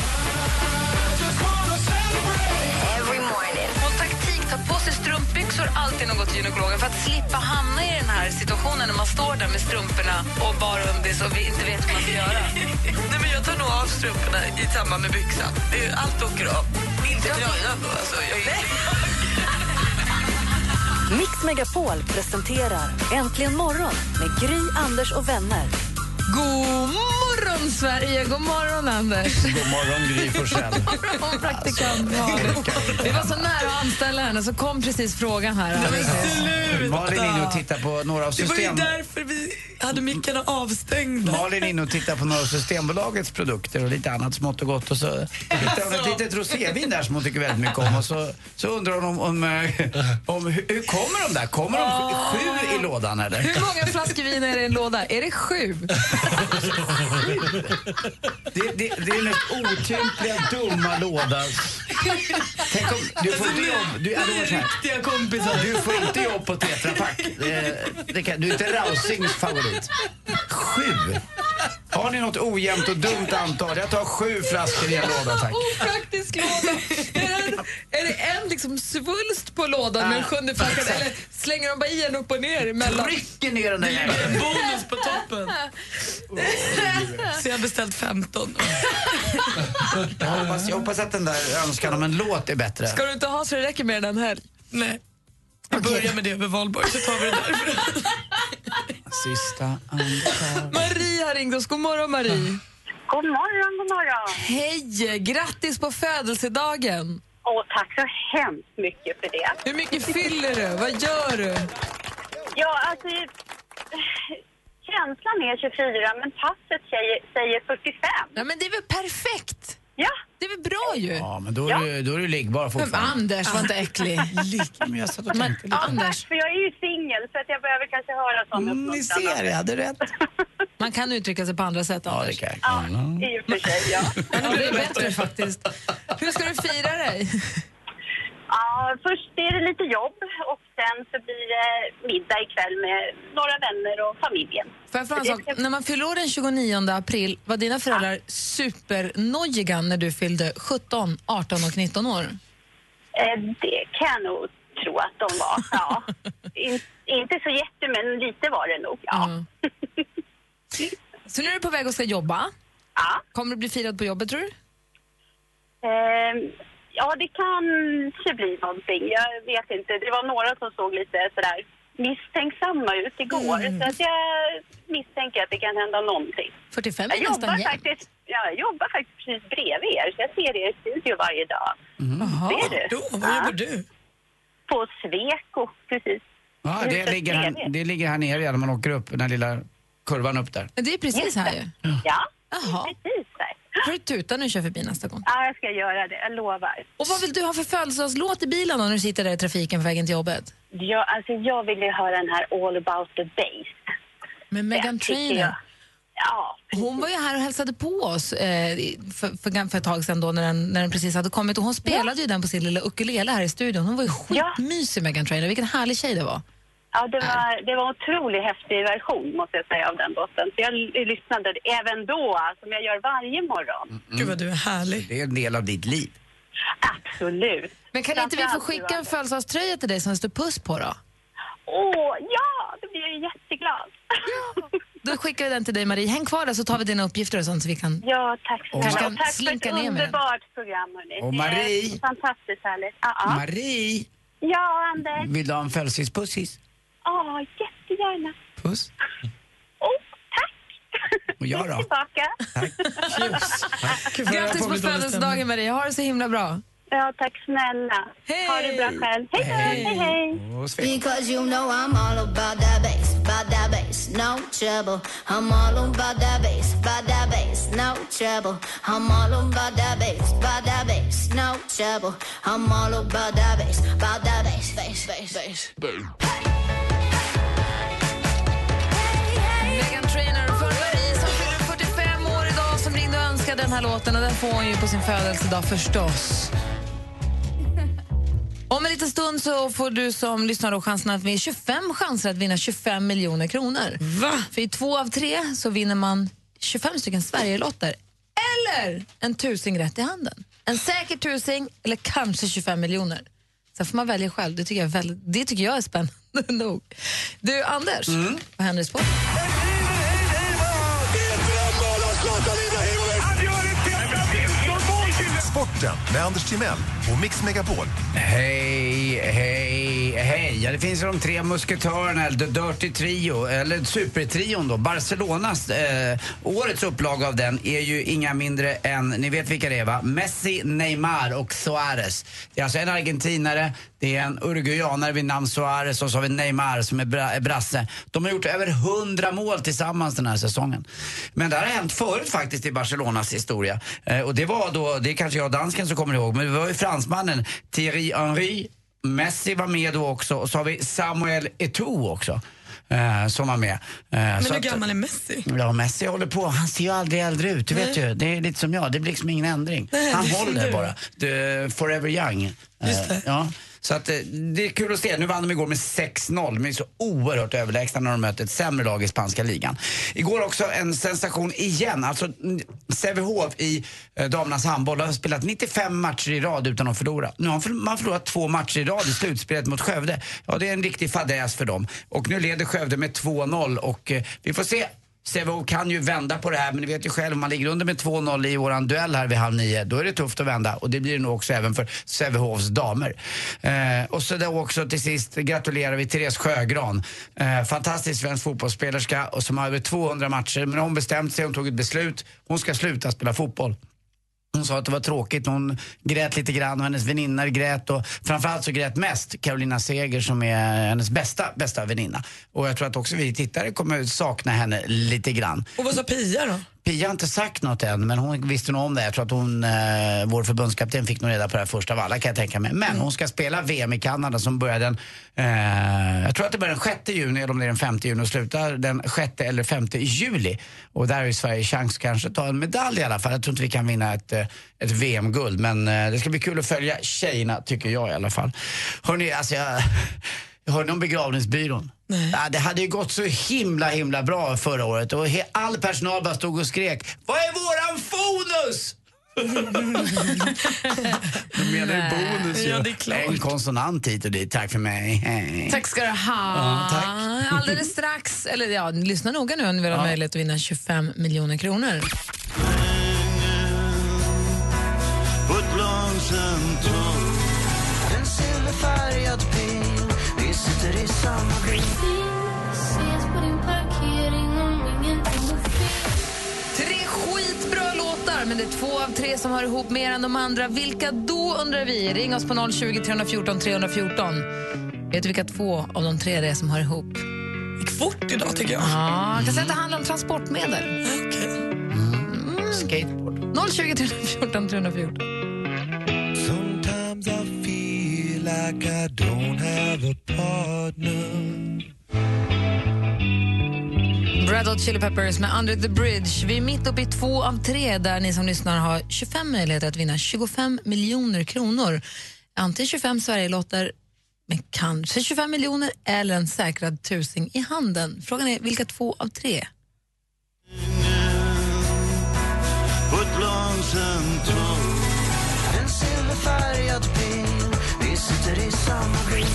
Ta på sig strumpbyxor alltid när man går till gynekologen för att slippa hamna i den här situationen när man står där med strumporna och bara undis och vi inte vet vad man ska göra. <laughs> Nej, men jag tar nog av strumporna i samband med byxan. Det är- Allt åker av. Inte tröjan då. Alltså, jag är... Mix Megapol presenterar Äntligen morgon med Gry, Anders och vänner. God morgon, Sverige! God morgon, Anders! God morgon Gry Forssell. God morgon, praktikant Malin. Vi var så nära att anställa henne, så kom precis frågan här. Malin är inne och tittar på några av Det var ju system... därför vi hade mickarna avstängda. Malin är inne och tittar på några av Systembolagets produkter och lite annat smått och gott. Och så hittar hon ett litet rosévin där som hon tycker väldigt mycket om. Och så, så undrar hon om, om, eh, om hur, kommer de där? Kommer de sju- sju i lådan eller? Hur många flaskor vin är det i en låda? Är det sju? <laughs> Det, det, det är den mest otympliga, dumma låda. Tänk om, du får inte jobb. Du, var så här. Riktiga kompisar. Du får inte jobb på Tetra Pak. Det, det kan, du är inte Rausings favorit. Sju? Har ni något ojämnt och dumt antal? Jag tar sju flaskor i en låda, tack. Opraktisk låda. Är det, är det en liksom svulst på lådan med en sjunde flaskan eller slänger de bara i en upp och ner emellan? Trycker ner den där jäveln. Bonus på toppen. <laughs> Så jag har beställt 15. Jag hoppas, jag hoppas att den där önskan om en låt är bättre. Ska du inte ha så det räcker med den helg? Nej. Vi börjar med det över valborg så tar vi det därifrån. <laughs> Sista andetag. Marie har ringt oss. God morgon, Marie. God morgon, god morgon. Hej! Grattis på födelsedagen! Åh, tack så hemskt mycket för det. Hur mycket fyller du? Vad gör du? Ja, alltså... Känslan är 24, men passet säger, säger 45. Ja, men det är väl perfekt? Ja. Det är väl bra ju? Ja, men då är, du, då är du liggbar Men fortfarande. Anders, var inte äcklig. <laughs> Men jag satt och Men tänkte lite. Ja, Anders, för jag är ju singel så att jag behöver kanske höra sån Mm, ni ser, jag hade rätt. <laughs> man kan uttrycka sig på andra sätt, Ja, det Anders. kan jag. Ja, i och för sig, ja. <laughs> Ja, det är bättre faktiskt. Hur ska du fira dig? Ja, först är det lite jobb och sen så blir det middag ikväll med några vänner och familjen. Fråga en sak? När man fyller år den 29 april, var dina föräldrar supernojiga när du fyllde 17, 18 och 19 år? Eh, det kan jag nog tro att de var, <laughs> ja. In, inte så jätte, men lite var det nog, ja. Mm. <laughs> Så nu är du på väg och ska jobba. Ja. Kommer du bli firad på jobbet, tror du? Eh, ja, det kanske blir någonting. Jag vet inte. Det var några som såg lite sådär misstänksamma ut igår. Mm. Så att jag misstänker att det kan hända någonting. 45 Jag är nästan jobbar, faktiskt, ja, jag jobbar faktiskt precis bredvid er, så jag ser er i studio varje dag. Jaha. Ser du? Då, vad jobbar du? På Sweco, precis. Ja, det ligger, här, det ligger här nere ja, när man åker upp, den här lilla kurvan upp där. Det är precis här ju. Ja, Jaha. precis där. Får du tuta när du kör förbi nästa gång? Ja, jag ska göra det, jag lovar. Och vad vill du ha för födelsedagslåt i bilen då när du sitter där i trafiken på vägen till jobbet? Ja, alltså jag vill ju höra den här All about the bass. Med Megan Trainor. Ja, Hon var ju här och hälsade på oss eh, för, för, för ett tag sedan då när den, när den precis hade kommit och hon spelade ju den på sin lilla ukulele här i studion. Hon var ju skitmysig Megan Trainor. Vilken härlig tjej det var. Ja, det var, det var en otroligt häftig version måste jag säga av den låten. Så jag lyssnade även då, som jag gör varje morgon. Gud vad du är härlig. Det är en del av ditt liv. Absolut. Men kan inte vi få skicka en födelsedagströja till dig som det står puss på då? Åh, ja! Då blir jag jätteglad. Då skickar vi den till dig Marie. Häng kvar där så tar vi dina uppgifter och sånt så vi kan... Ja, tack Och snälla. kan Och tack för ett underbart program, hörni. Och Det är Marie. Fantastiskt härligt. Ja, ja. Marie, Ja, Anders. vill du ha en födelsedagspussis? Ja, jättegärna. Puss. Oh, Och jag då? Tillbaka. Grattis på födelsedagen Marie. Ha det så himla bra. Ja, tack snälla. Ha det bra själv. Hej då, hej, hej. Because you know I'm all about that bass, about that bass, no trouble. I'm all about that bass, about that bass, no trouble. I'm all about that bass, about that bass, no trouble. I'm all about that bass, about that bass, bass, bass, bass. Megan den här låten och den får hon ju på sin födelsedag förstås. <laughs> Om en liten stund så får du som lyssnar då chansen att vinna 25 chanser att vinna 25 miljoner kronor. Va? För i två av tre så vinner man 25 stycken Sverigelotter eller en tusing rätt i handen. En säker tusing eller kanske 25 miljoner. Sen får man välja själv. Det tycker jag är, väldigt, det tycker jag är spännande <laughs> nog. Du, Anders, vad händer i sport? Sporten med Anders Timell på Mix Megapol. Hej, hej, hej. Ja, det finns ju de tre musketörerna, eller The Dirty Trio, eller Supertrion då. Barcelonas, eh, årets upplaga av den är ju inga mindre än, ni vet vilka det är va? Messi, Neymar och Suarez. Det är alltså en argentinare, det är en uruguayanare vid namn Suarez och så har vi Neymar som är bra, är brasse. De har gjort över 100 mål tillsammans den här säsongen. Men det här har hänt förut faktiskt i Barcelonas historia. Eh, och det var då, det är kanske jag och dansken som kommer ihåg, men det var ju fransmannen Thierry Henry Messi var med då också och så har vi Samuel Eto'o också. Eh, som var med. Eh, Men hur gammal är Messi? Ja, Messi håller på. Han ser ju aldrig äldre ut. Du vet ju, det är lite som jag. Det blir liksom ingen ändring. Nej, Han håller bara. The forever young. Just det. Eh, Ja. Så att, eh, det är kul att se. Nu vann de igår med 6-0. De är så oerhört överlägsna när de möter ett sämre lag i spanska ligan. Igår också en sensation igen. Alltså Sävehof i eh, damernas handboll har spelat 95 matcher i rad utan att förlora. Nu har man förlorat två matcher i rad i slutspelet mot Skövde. Ja, det är en riktig fadäs för dem. Och nu leder Skövde med 2-0 och eh, vi får se Sävehof kan ju vända på det här men ni vet ju själv, om man ligger under med 2-0 i våran duell här vid halv nio, då är det tufft att vända och det blir det nog också även för Sävehofs damer. Eh, och så då också till sist gratulerar vi Therese Sjögran. Eh, fantastisk svensk fotbollsspelerska och som har över 200 matcher men hon bestämt sig, hon tog ett beslut, hon ska sluta spela fotboll. Hon sa att det var tråkigt, hon grät lite grann och hennes väninnor grät och framförallt så grät mest Carolina Seger som är hennes bästa, bästa väninna. Och jag tror att också vi tittare kommer sakna henne lite grann. Och vad sa Pia då? Pia har inte sagt något än, men hon visste nog om det. Jag tror att hon, eh, vår förbundskapten fick nog reda på det här först av alla kan jag tänka mig. Men hon ska spela VM i Kanada som börjar den, eh, jag tror att det börjar den 6 juni eller om det är den 5 juni och slutar den 6 eller 5 juli. Och där har ju Sverige chans kanske att ta en medalj i alla fall. Jag tror inte vi kan vinna ett, eh, ett VM-guld, men eh, det ska bli kul att följa tjejerna tycker jag i alla fall. Hörrni, alltså jag... Jag hörde om begravningsbyrån. Ja, det hade ju gått så himla himla bra förra året och all personal bara stod och skrek Vad är våran fonus? <laughs> De menar ju bonus ju. Ja, det är klart. En konsonant hit och dit. Tack för mig. Hej. Tack ska du ha. Ja, tack. Alldeles strax, eller ja, lyssna noga nu om ni vill ha Ja. möjlighet att vinna 25 miljoner kronor. En silverfärgad bil sitter i samma bil Ses på din parkering om ingenting går fel Tre skitbra låtar, men det är två av tre som hör ihop mer än de andra. Vilka då, undrar vi? Ring oss på 020 314 314. Vet du vilka två av de tre det är som hör ihop? gick fort idag tycker jag. Ja, jag kan säga att det handlar om transportmedel. Skateboard. 020 314 314. Like I don't have a partner Red Hot Chili Peppers med Under the Bridge. Vi är mitt uppe i två av tre där ni som lyssnar har 25 möjligheter att vinna 25 miljoner kronor. Antingen 25 Sverigelotter med kanske 25 miljoner eller en säkrad tusing i handen. Frågan är vilka två av tre? En silverfärgad bil Vi sitter i samma bil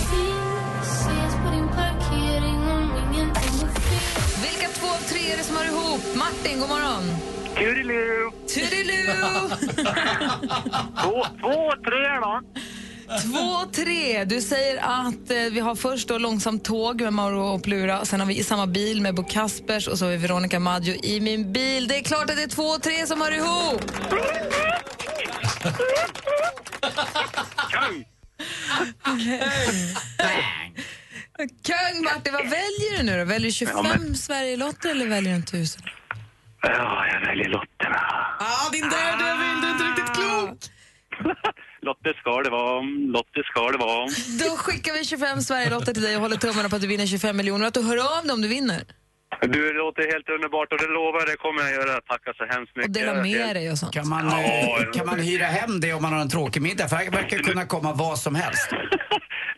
Ses på din parkering om ingenting går fel Vilka två av tre är det som hör ihop? Martin, god morgon. Toodiloo! Toodiloo! <laughs> Två, två, tre då. Två, tre. Du säger att eh, vi har först då långsamt tåg med Mauro och Plura. Sen har vi i samma bil med Bo Kaspers och så har vi Veronica Maggio i min bil. Det är klart att det är två, tre som hör ihop. Kung! Martin, vad väljer du nu då? Väljer du 25 Ja, men- Sverigelotter eller väljer du en tusen? Ja, jag väljer lotterna. Ah, din daredevil, du är inte riktigt klok. <laughs> Lotter ska det vara. Lotter ska det vara. Då skickar vi 25 Sverigelotter till dig och håller tummarna på att du vinner 25 miljoner och att du hör av dig om du vinner. Du, låter helt underbart och det lovar det kommer jag göra. Tacka så hemskt mycket. Och dela med Helt- dig och sånt. Kan man, Ja, eh, ja. kan man hyra hem det om man har en tråkig middag? För här verkar kunna komma vad som helst. <laughs>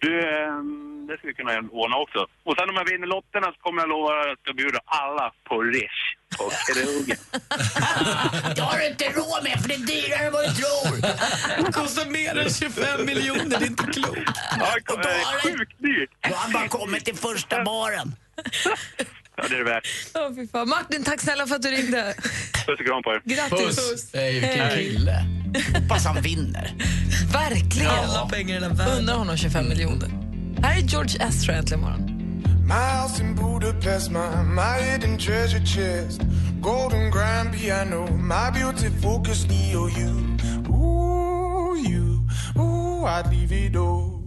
Du, ehm, det skulle vi kunna ordna också. Och sen om jag vinner lotterna så kommer jag lova att jag bjuda alla på Rish och krogen. Det har du inte råd med för det är dyrare än vad du tror. Det kostar mer än 25 miljoner, det är inte klokt. Ja, det är sjukt dyrt. Då har han bara kommit till första baren. <laughs> Ja, det är det värt. Åh, fy fan. Martin, tack snälla för att du ringde. Puss och kram på er. Grattis. Hej, vilken kille. Hoppas han vinner. Verkligen. Alla pengar i hela världen. Undrar honom 25 miljoner. Här är George Ezra äntligen morgon. My house in Budapest, my, my hidden treasure chest Golden grand piano, my beauty focus EOU Ooh, you, ooh, I'd leave it all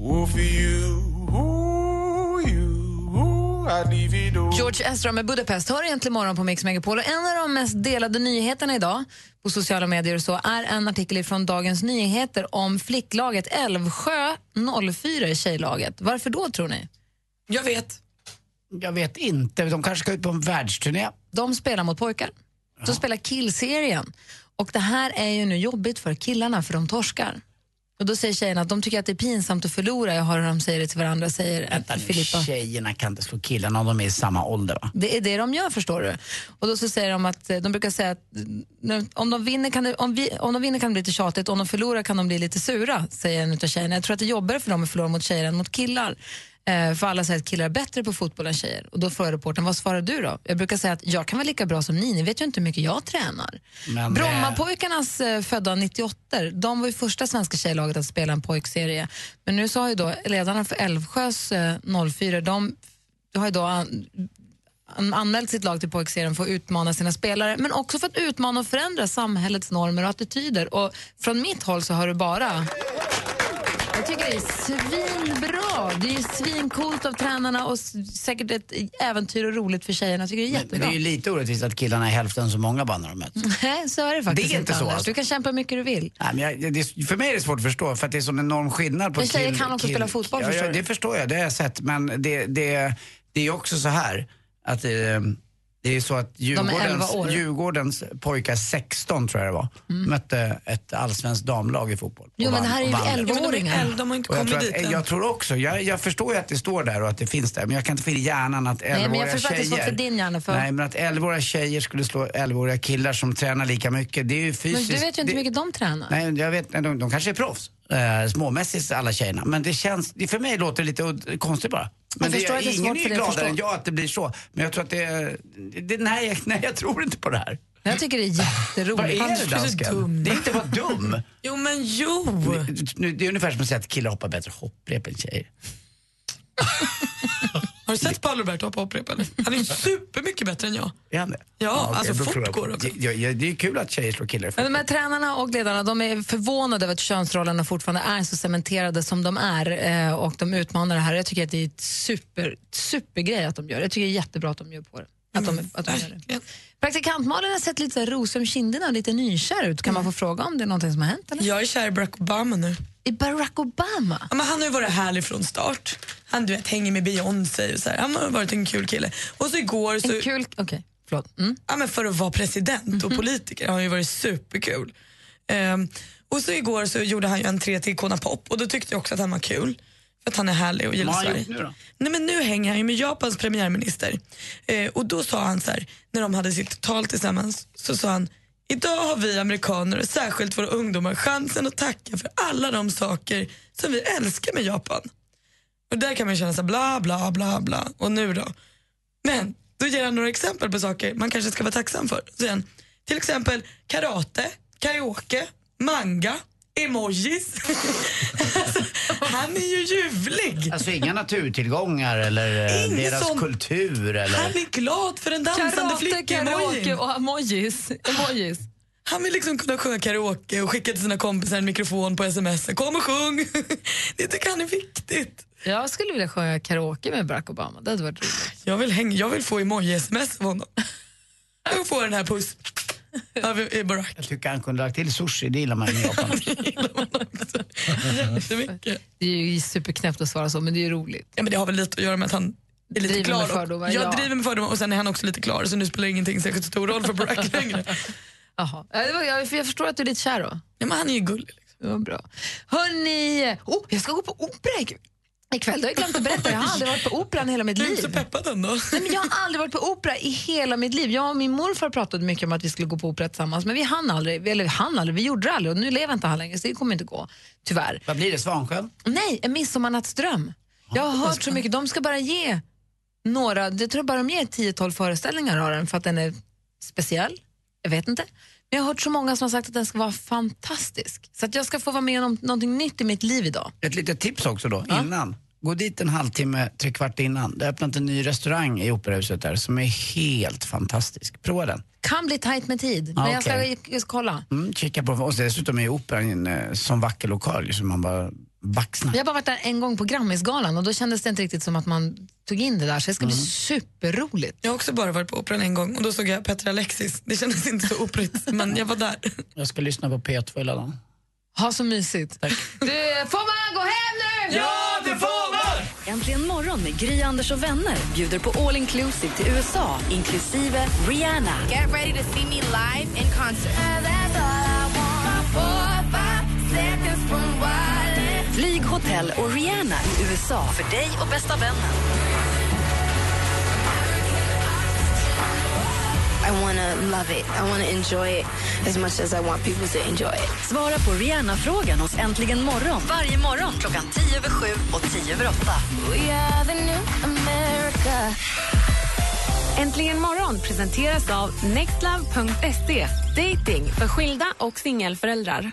Ooh, for you, ooh, George Ezra med Budapest hör egentligen morgon på Mix Megapol. Och En av de mest delade nyheterna idag på sociala medier och så är en artikel från Dagens Nyheter om flicklaget Älvsjö 04 i tjejlaget. Varför då tror ni? Jag vet. Jag vet inte. De kanske ska ut på en världsturné. De spelar mot pojkar. De spelar killserien. Och det här är ju nu jobbigt för killarna för de torskar. Och då säger tjejerna att de tycker att det är pinsamt att förlora. Jag hör hur de säger det till varandra. Säger Vänta nu, Filippa. tjejerna kan inte slå killarna om de är i samma ålder va? Det är det de gör förstår du. Och då så säger de att eh, de brukar säga att om de vinner kan det, om vi, om de vinner kan det bli lite tjatigt, om de förlorar kan de bli lite sura, säger en av tjejerna. Jag tror att det är jobbigare för dem att förlora mot tjejer än mot killar. Eh, för alla säger att killar är bättre på fotboll än tjejer. Och då frågar reportern, vad svarar du då? Jag brukar säga att jag kan vara lika bra som ni, ni vet ju inte hur mycket jag tränar. Men, Brommapojkarnas eh, födda 98 de var ju första svenska tjejlaget att spela en pojkserie. Men nu så har ju då ledarna för Älvsjös eh, 04, de har ju då an, an, anmält sitt lag till pojkserien för att utmana sina spelare men också för att utmana och förändra samhällets normer och attityder. Och från mitt håll så har du bara jag tycker det är svinbra. Det är svincoolt av tränarna och säkert ett äventyr och roligt för tjejerna. Jag tycker det är Men jättebra. det är ju lite orättvist att killarna är hälften så många bara när de möts. <laughs> Nej, så är det faktiskt Det är inte så, alltså. Du kan kämpa hur mycket du vill. Nej, men jag, det för mig är det svårt att förstå för att det är sån enorm skillnad på Men tjejer kill- kan också kill- spela fotboll, ja, förstår ja. Det förstår jag, det har jag sett. Men det, det, det är ju också så här att eh, det är så att är 11 Djurgårdens, år. Djurgårdens pojkar, 16 tror jag det var, mötte ett allsvenskt damlag i fotboll. Jo, men det här är ju och vann. 11-åringar. äldre, de har inte jag, kommit tror dit att, än. jag tror också, jag, jag förstår ju att det står där och att det finns där, men jag kan inte få i hjärnan att 11-åriga Nej, men jag förstår att det är svårt tjejer... för din hjärna. För... Nej, men att 11-åriga tjejer skulle slå 11-åriga killar som tränar lika mycket, det är ju men fysiskt... du vet ju inte hur mycket de tränar. Nej, jag vet, nej, de, de kanske är proffs. Eh, småmässigt alla tjejerna. Men det känns, det, för mig låter det lite konstigt bara. Men det, det är ingen är gladare än jag att det blir så. Men jag tror att det, det nej, jag- <laughs> nej, jag tror inte på det här. Jag tycker det är jätteroligt. Vad är det dansken? Det är inte vara dum. <laughs> Jo, men jo! Nu, det är ungefär som att säga att killar hoppar bättre hopprep än tjejer. <laughs> Har du sett Paolo Roberto hoppa hopprep eller? Han är supermycket bättre än jag. Är han det? Ja, okej, alltså fort går det. Ja, ja, det är kul att tjejer slår killar Men de här tränarna och ledarna de är förvånade över att könsrollerna fortfarande är så cementerade som de är eh, och de utmanar det här. Jag tycker att det är ett super, supergrej att de gör det. Jag tycker det är jättebra att de gör på det. Att de, att de gör det. Praktikant Malin har sett lite rosor om kinderna och lite nykär ut. Kan man få fråga om det är någonting som har hänt? Eller? Jag är kär i Barack Obama nu. I Barack Obama? Ja, men han har ju varit härlig från start. Han du vet, hänger med Beyoncé och så här. Han har varit en kul kille. Och så igår så... En kul... Okej, förlåt. Mm. Ja, men för att vara president och politiker har han ju varit superkul. Ehm, och så igår så gjorde han ju entré till Icona Pop och då tyckte jag också att han var kul. För att han är härlig och gillar Sverige. nu då? Nej, men nu hänger han ju med Japans premiärminister. Eh, och då sa han så här, när de hade sitt tal tillsammans, så sa han Idag har vi amerikaner, och särskilt våra ungdomar, chansen att tacka för alla de saker som vi älskar med Japan. Och där kan man känna så här, bla bla bla bla. Och nu då? Men då ger han några exempel på saker man kanske ska vara tacksam för. Sen, till exempel karate, karaoke, manga, emojis. alltså, han är ju ljuvlig. Alltså inga naturtillgångar eller eh, Ingen deras sån- kultur eller... Han är glad för en dansande flicka karaoke och emojis. emojis. Han vill liksom kunna sjunga karaoke och skicka till sina kompisar en mikrofon på sms. Kom och sjung! Det tycker han är viktigt. Jag skulle vilja sjunga karaoke med Barack Obama. Det hade varit roligt. Jag vill, hänga, jag vill få emoji-sms av honom. Jag vill få den här puss av i Barack. Jag tycker han kunde lagt till sushi, det gillar man i Japan. <laughs> Jättemycket. Det är ju superknäppt att svara så, men det är ju roligt. Ja, men det har väl lite att göra med att han är lite Driver klar. med och- fördomar, Jag ja. driver med fördomar och sen är han också lite klar så nu spelar ingenting särskilt stor roll för Barack <laughs> längre. Jaha. Ja, det var- Jag, för jag förstår att du är lite kär då. Ja, men han är ju gullig. Liksom. Det var bra. Hörni, oh, jag ska gå på opera ikväll. Ikväll, det har jag glömt att berätta. Jag har aldrig varit på operan i hela mitt Du är liv. så peppad ändå. Nej, men jag har aldrig varit på opera i hela mitt liv. Jag och min morfar pratade mycket om att vi skulle gå på opera tillsammans, men vi hann aldrig. Eller vi hann aldrig, vi gjorde det aldrig och nu lever inte han längre så det kommer inte gå. Tyvärr. Vad blir det, Svansjön? Nej, En midsommarnattsdröm. Jag har hört så mycket. De ska bara ge några, jag tror bara de ger 10-12 föreställningar av den för att den är speciell. Jag vet inte. Men jag har hört så många som har sagt att den ska vara fantastisk. Så att jag ska få vara med om någonting nytt i mitt liv idag. Ett litet tips också då, innan. Gå dit en halvtimme, tre kvart innan. Det har öppnat en ny restaurang i Operahuset där som är helt fantastisk. Prova den. Kan bli tajt med tid, Ja, men jag, ska, okej. jag ska kolla. Mm, kika på Och dessutom är Operan en eh, sån vacker lokal som man bara baxnar. Jag har bara varit där en gång på Grammisgalan och då kändes det inte riktigt som att man tog in det där så det ska bli superroligt. Jag har också bara varit på operan en gång och då såg jag Petra Alexis. Det kändes inte så operigt men jag var där. Jag ska lyssna på P2 hela dagen. Ha så mysigt. Du, får man gå hem nu? Ja, det får man! Äntligen morgon med Gry, Anders och vänner bjuder på all inclusive till USA, inklusive Rihanna. Get ready to see me live in concert. Hotell och Rihanna i USA för dig och bästa vännen. I want to love it. I want to enjoy it as much as I want people to enjoy it. Svara på Rihanna-frågan hos Äntligen morgon varje morgon klockan 10 över 7 och 10 över 8. We are the new America. Äntligen morgon presenteras av nextlove.se. Dating för skilda och singelföräldrar.